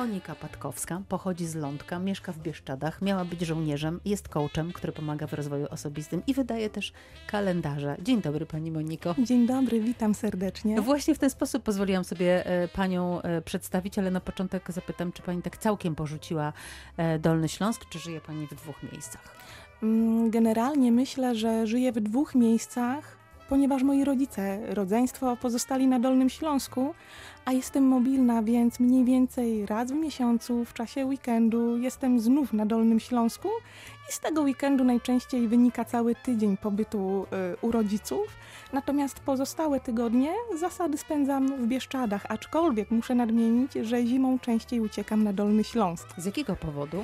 Monika Patkowska pochodzi z Lądka, mieszka w Bieszczadach, miała być żołnierzem, jest coachem, który pomaga w rozwoju osobistym i wydaje też kalendarze. Dzień dobry Pani Moniko. Dzień dobry, witam serdecznie. No właśnie w ten sposób pozwoliłam sobie e, Panią e, przedstawić, ale na początek zapytam, czy Pani tak całkiem porzuciła e, Dolny Śląsk, czy żyje Pani w dwóch miejscach? Mm, generalnie myślę, że żyję w dwóch miejscach, ponieważ moi rodzice, rodzeństwo pozostali na Dolnym Śląsku, a jestem mobilna, więc mniej więcej raz w miesiącu, w czasie weekendu jestem znów na Dolnym Śląsku i z tego weekendu najczęściej wynika cały tydzień pobytu y, u rodziców. Natomiast pozostałe tygodnie zasady spędzam w Bieszczadach, aczkolwiek muszę nadmienić, że zimą częściej uciekam na Dolny Śląsk. Z jakiego powodu?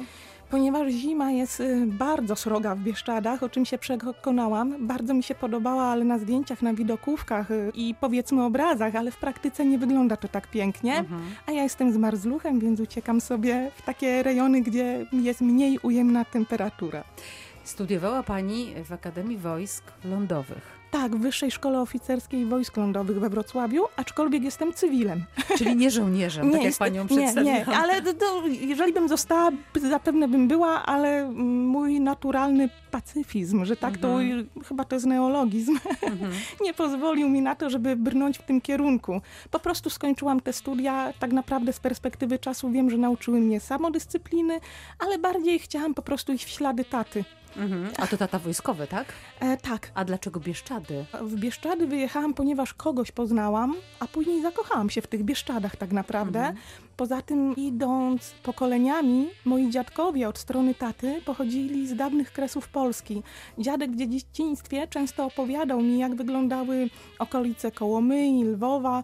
Ponieważ zima jest y, bardzo sroga w Bieszczadach, o czym się przekonałam, bardzo mi się podobała, ale na zdjęciach, na widokówkach y, i powiedzmy obrazach, ale w praktyce nie wygląda to tak pięknie. Mhm. A ja jestem z marzluchem, więc uciekam sobie w takie rejony, gdzie jest mniej ujemna temperatura. Studiowała Pani w Akademii Wojsk Lądowych. Tak, w Wyższej Szkole Oficerskiej Wojsk Lądowych we Wrocławiu, aczkolwiek jestem cywilem. Czyli nie żołnierzem, tak jak jest- Panią nie, przedstawiłam. nie, ale to, to, jeżeli bym została, zapewne bym była, ale mój naturalny pacyfizm, że tak to, chyba to jest neologizm, Mhm. nie pozwolił mi na to, żeby brnąć w tym kierunku. Po prostu skończyłam te studia, tak naprawdę z perspektywy czasu wiem, że nauczyły mnie samodyscypliny, ale bardziej chciałam po prostu iść w ślady taty. Mhm. A to tata wojskowy, tak? E, tak, A dlaczego Bieszczady? W Bieszczady wyjechałam, ponieważ kogoś poznałam, a później zakochałam się w tych Bieszczadach tak naprawdę. Poza tym idąc pokoleniami, moi dziadkowie od strony taty pochodzili z dawnych kresów Polski. Dziadek w dzieciństwie często opowiadał mi, jak wyglądały okolice Kołomyi, Lwowa.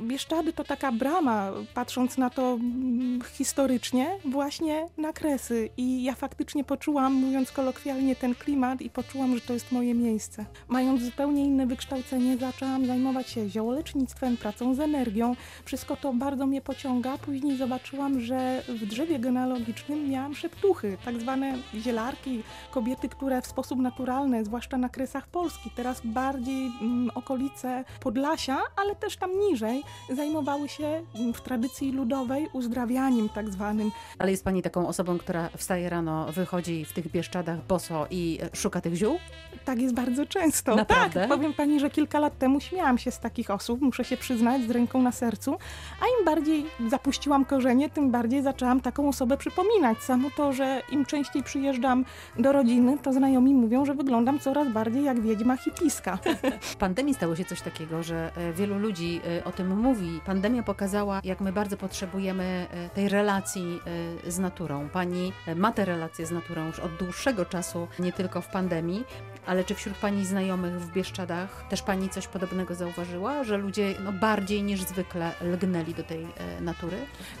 Bieszczady to taka brama, patrząc na to mm, historycznie, właśnie na kresy. I ja faktycznie poczułam, mówiąc kolokwialnie, ten klimat i poczułam, że to jest moje miejsce. Mając zupełnie inne wykształcenie, zaczęłam zajmować się ziołolecznictwem, pracą z energią. Wszystko to bardzo mnie pociąga. Później zobaczyłam, że w drzewie genealogicznym miałam szeptuchy, tak zwane zielarki, kobiety, które w sposób naturalny, zwłaszcza na kresach Polski, teraz bardziej mm, okolice Podlasia, ale też tam niżej, zajmowały się w tradycji ludowej uzdrawianiem tak zwanym. Ale jest Pani taką osobą, która wstaje rano, wychodzi w tych Bieszczadach boso i szuka tych ziół? Tak jest bardzo często. Naprawdę? Tak, powiem pani, że kilka lat temu śmiałam się z takich osób, muszę się przyznać, z ręką na sercu, a im bardziej zapuściłam korzenie, tym bardziej zaczęłam taką osobę przypominać. Samo to, że im częściej przyjeżdżam do rodziny, to znajomi mówią, że wyglądam coraz bardziej jak wiedźma hipiska. W pandemii stało się coś takiego, że e, wielu ludzi e, o tym mówi. Pandemia pokazała, jak my bardzo potrzebujemy e, tej relacji e, z naturą. Pani e, ma tę relację z naturą już od dłuższego czasu, nie tylko w pandemii, ale czy wśród Pani znajomych w Bieszczadach też Pani coś podobnego zauważyła, że ludzie no, bardziej niż zwykle lgnęli do tej natury?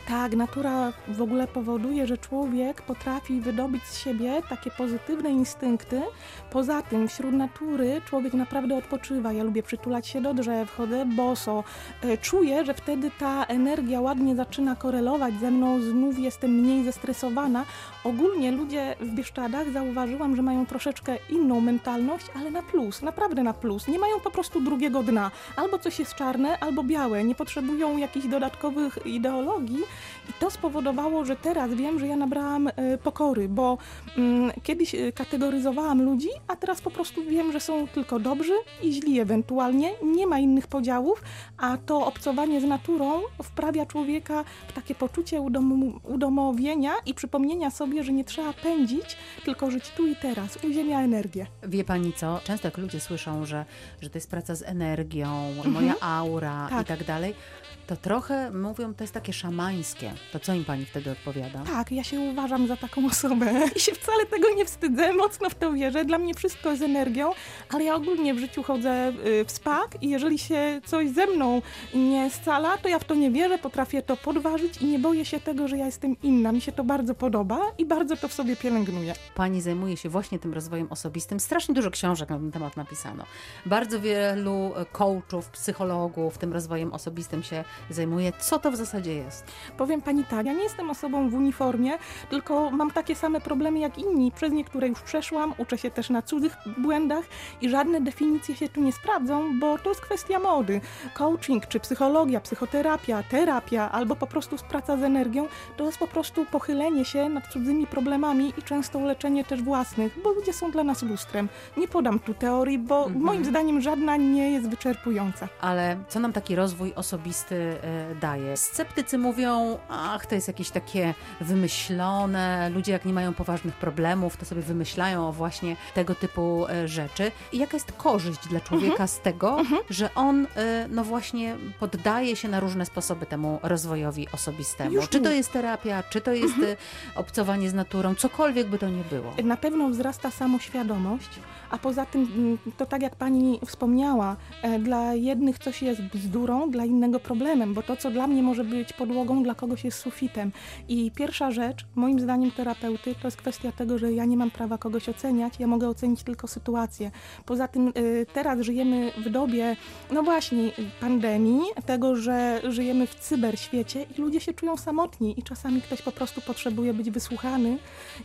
Tak, natura w ogóle powoduje, że człowiek potrafi wydobyć z siebie takie pozytywne instynkty. Poza tym, wśród natury człowiek naprawdę odpoczywa. Ja lubię przytulać się do drzew, chodzę boso. Czuję, że wtedy ta energia ładnie zaczyna korelować ze mną, znów jestem mniej zestresowana. Ogólnie ludzie w Bieszczadach zauważyłam, że mają troszeczkę inną mentalność, ale na plus, naprawdę na plus. Nie mają po prostu drugiego dna. Albo coś jest czarne, albo białe. Nie potrzebują jakichś dodatkowych ideologii. I to spowodowało, że teraz wiem, że ja nabrałam e, pokory, bo mm, kiedyś e, kategoryzowałam ludzi, a teraz po prostu wiem, że są tylko dobrzy i źli ewentualnie. Nie ma innych podziałów, a to obcowanie z naturą wprawia człowieka w takie poczucie udom udomowienia i przypomnienia sobie, że nie trzeba pędzić, tylko żyć tu i teraz, uziemia energię. Wie pani co? Często jak ludzie słyszą, że, że to jest praca z energią, moja aura i Tak. tak dalej, to trochę mówią, to jest takie szamańskie. To co im pani wtedy odpowiada? Tak, ja się uważam za taką osobę i się wcale tego nie wstydzę, mocno w to wierzę. Dla mnie wszystko jest energią, ale ja ogólnie w życiu chodzę y, w spak i jeżeli się coś ze mną nie scala, to ja w to nie wierzę, potrafię to podważyć i nie boję się tego, że ja jestem inna. Mi się to bardzo podoba i bardzo to w sobie pielęgnuję. Pani zajmuje się właśnie tym rozwojem osobistym. Strasznie dużo książek na ten temat napisano. Bardzo wielu e, coachów, psychologów tym rozwojem osobistym się zajmuje. Co to w zasadzie jest? Powiem pani tak, ja nie jestem osobą w uniformie, tylko mam takie same problemy jak inni, przez niektóre już przeszłam, uczę się też na cudzych błędach i żadne definicje się tu nie sprawdzą, bo to jest kwestia mody. Coaching czy czy psychologia, psychoterapia, terapia, albo po prostu praca z energią, to jest po prostu pochylenie się nad cudzymi problemami i często leczenie też własnych, bo ludzie są dla nas lustrem. Nie podam tu teorii, bo Mhm. moim zdaniem żadna nie jest wyczerpująca. Ale co nam taki rozwój osobisty e, daje? Sceptycy mówią, ach, to jest jakieś takie wymyślone, ludzie jak nie mają poważnych problemów, to sobie wymyślają właśnie tego typu e, rzeczy. I jaka jest korzyść dla człowieka z tego, że on, e, no właśnie, poddaje się na różne sposoby temu rozwojowi osobistemu? Już czy to jest terapia, czy to jest e, obcowanie z naturą, cokolwiek by to nie było. Na pewno wzrasta samoświadomość, a poza tym, mm, to tak jak pani wspomniała, e, dla jednych coś jest bzdurą, dla innego problemem, bo to, co dla mnie może być podłogą, dla kogoś jest sufitem. I pierwsza rzecz, moim zdaniem terapeuty, to jest kwestia tego, że ja nie mam prawa kogoś oceniać, ja mogę ocenić tylko sytuację. Poza tym e, teraz żyjemy w dobie, no właśnie, pandemii, tego, że żyjemy w cyberświecie i ludzie się czują samotni i czasami ktoś po prostu potrzebuje być wysłuchany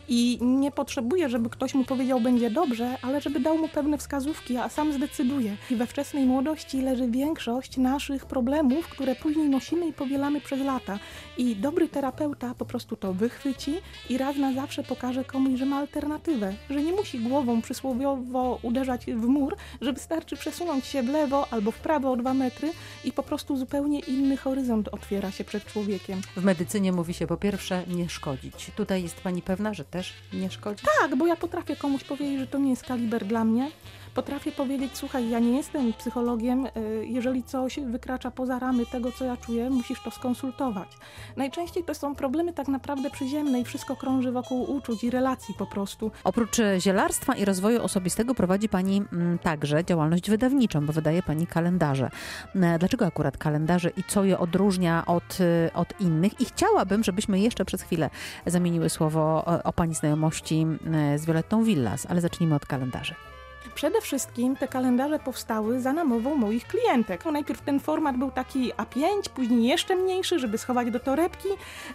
i nie potrzebuje, żeby ktoś mu powiedział będzie dobrze, ale żeby dał mu pewne wskazówki, a sam zdecyduje. I we wczesnej młodości leży większość naszych problemów, które później nosimy i powielamy przez lata. I dobry terapeuta po prostu to wychwyci i raz na zawsze pokaże komuś, że ma alternatywę, że nie musi głową przysłowiowo uderzać w mur, że wystarczy przesunąć się w lewo albo w prawo o dwa metry i po prostu zupełnie inny horyzont otwiera się przed człowiekiem. W medycynie mówi się po pierwsze nie szkodzić. Tutaj jest pani pewna, że też nie szkodzi? Tak, bo ja potrafię komuś powiedzieć, że to nie jest kaliber dla mnie. Potrafię powiedzieć, słuchaj, ja nie jestem psychologiem, y, jeżeli coś wykracza poza ramy tego, co ja czuję, musisz to skonsultować. Najczęściej to są problemy tak naprawdę przyziemne i wszystko krąży wokół uczuć i relacji po prostu. Oprócz zielarstwa i rozwoju osobistego prowadzi Pani mm, także działalność wydawniczą, bo wydaje Pani kalendarze. E, Dlaczego akurat kalendarze i co je odróżnia od, e, od innych? I chciałabym, żebyśmy jeszcze przez chwilę zamieniły słowo o, Pani znajomości e, z Violettą Villas, ale zacznijmy od kalendarzy. Przede wszystkim te kalendarze powstały za namową moich klientek. Najpierw ten format był taki A5, później jeszcze mniejszy, żeby schować do torebki.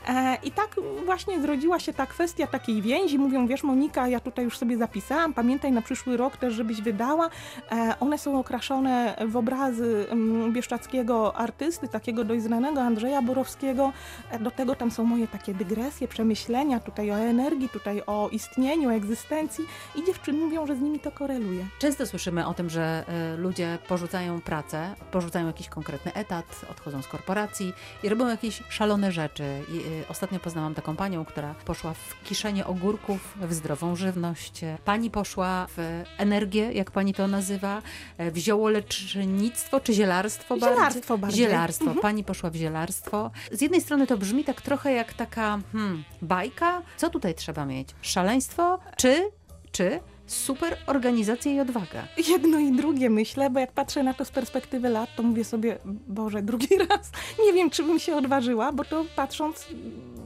E, I tak właśnie zrodziła się ta kwestia takiej więzi. Mówią, wiesz Monika, ja tutaj już sobie zapisałam, pamiętaj na przyszły rok też, żebyś wydała. E, one są okraszone w obrazy mm, bieszczackiego artysty, takiego dość znanego Andrzeja Borowskiego. E, do tego tam są moje takie dygresje, przemyślenia tutaj o energii, tutaj o istnieniu, egzystencji i dziewczyny mówią, że z nimi to koreluje. Często słyszymy o tym, że e, ludzie porzucają pracę, porzucają jakiś konkretny etat, odchodzą z korporacji i robią jakieś szalone rzeczy. I, e, ostatnio poznałam taką panią, która poszła w kiszenie ogórków, w zdrową żywność. Pani poszła w energię, jak pani to nazywa, e, w ziołolecznictwo czy zielarstwo? Zielarstwo bardziej. Zielarstwo. Pani poszła w zielarstwo. Z jednej strony to brzmi tak trochę jak taka hmm, bajka. Co tutaj trzeba mieć? Szaleństwo czy, czy super organizacja i odwaga? Jedno i drugie myślę, bo jak patrzę na to z perspektywy lat, to mówię sobie, Boże, drugi raz nie wiem, czy bym się odważyła, bo to patrząc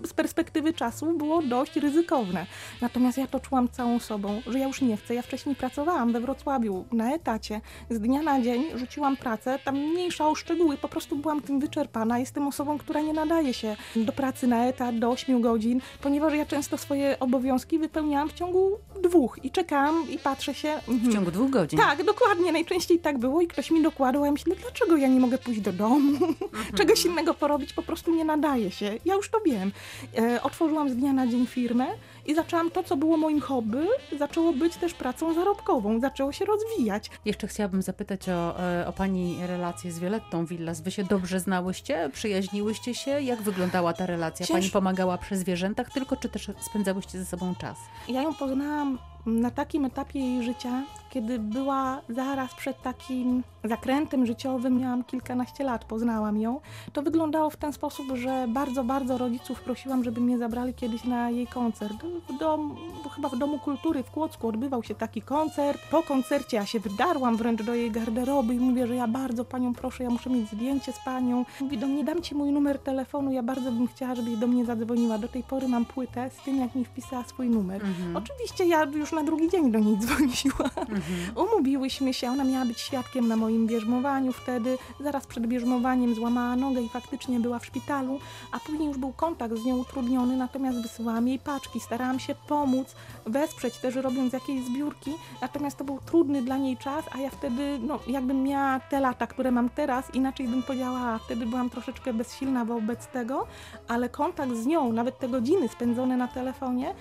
z perspektywy czasu było dość ryzykowne. Natomiast ja to czułam całą sobą, że ja już nie chcę. Ja wcześniej pracowałam we Wrocławiu na etacie. Z dnia na dzień rzuciłam pracę, tam mniejsza o szczegóły, po prostu byłam tym wyczerpana. Jestem osobą, która nie nadaje się do pracy na etat, do 8 godzin, ponieważ ja często swoje obowiązki wypełniałam w ciągu dwóch i czekałam i patrzę się. W mhm. ciągu dwóch godzin. Tak, dokładnie. Najczęściej tak było i ktoś mi dokładał, a ja myślę, dlaczego ja nie mogę pójść do domu, Mhm. czegoś innego porobić, po prostu nie nadaje się. Ja już to wiem. E, otworzyłam z dnia na dzień firmę i zaczęłam to, co było moim hobby, zaczęło być też pracą zarobkową, zaczęło się rozwijać. Jeszcze chciałabym zapytać o, e, o Pani relację z Violettą Villas. Wy się dobrze znałyście? Przyjaźniłyście się? Jak wyglądała ta relacja? Pani Cięż- pomagała przy zwierzętach tylko, czy też spędzałyście ze sobą czas? Ja ją poznałam na takim etapie jej życia, kiedy była zaraz przed takim zakrętem życiowym, miałam kilkanaście lat, poznałam ją. To wyglądało w ten sposób, że bardzo, bardzo rodziców prosiłam, żeby mnie zabrali kiedyś na jej koncert. W dom, chyba w Domu Kultury w Kłodzku odbywał się taki koncert. Po koncercie ja się wydarłam wręcz do jej garderoby i mówię, że ja bardzo panią proszę, ja muszę mieć zdjęcie z panią. Mówi do mnie, dam ci mój numer telefonu, ja bardzo bym chciała, żebyś do mnie zadzwoniła. Do tej pory mam płytę z tym, jak mi wpisała swój numer. Mhm. Oczywiście ja już na drugi dzień do niej dzwoniła. Mhm. Umówiłyśmy się, ona miała być świadkiem na moim bierzmowaniu wtedy. Zaraz przed bierzmowaniem złamała nogę i faktycznie była w szpitalu, a później już był kontakt z nią utrudniony, natomiast wysyłałam jej paczki, starałam się pomóc, wesprzeć też robiąc jakieś zbiórki, natomiast to był trudny dla niej czas, a ja wtedy, no jakbym miała te lata, które mam teraz, inaczej bym podziałała. Wtedy byłam troszeczkę bezsilna wobec tego, ale kontakt z nią, nawet te godziny spędzone na telefonie,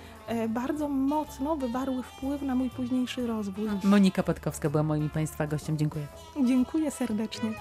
bardzo mocno wywarły wpływ na mój późniejszy rozwój. Monika Patkowska była moim Państwa gościem. Dziękuję. Dziękuję serdecznie.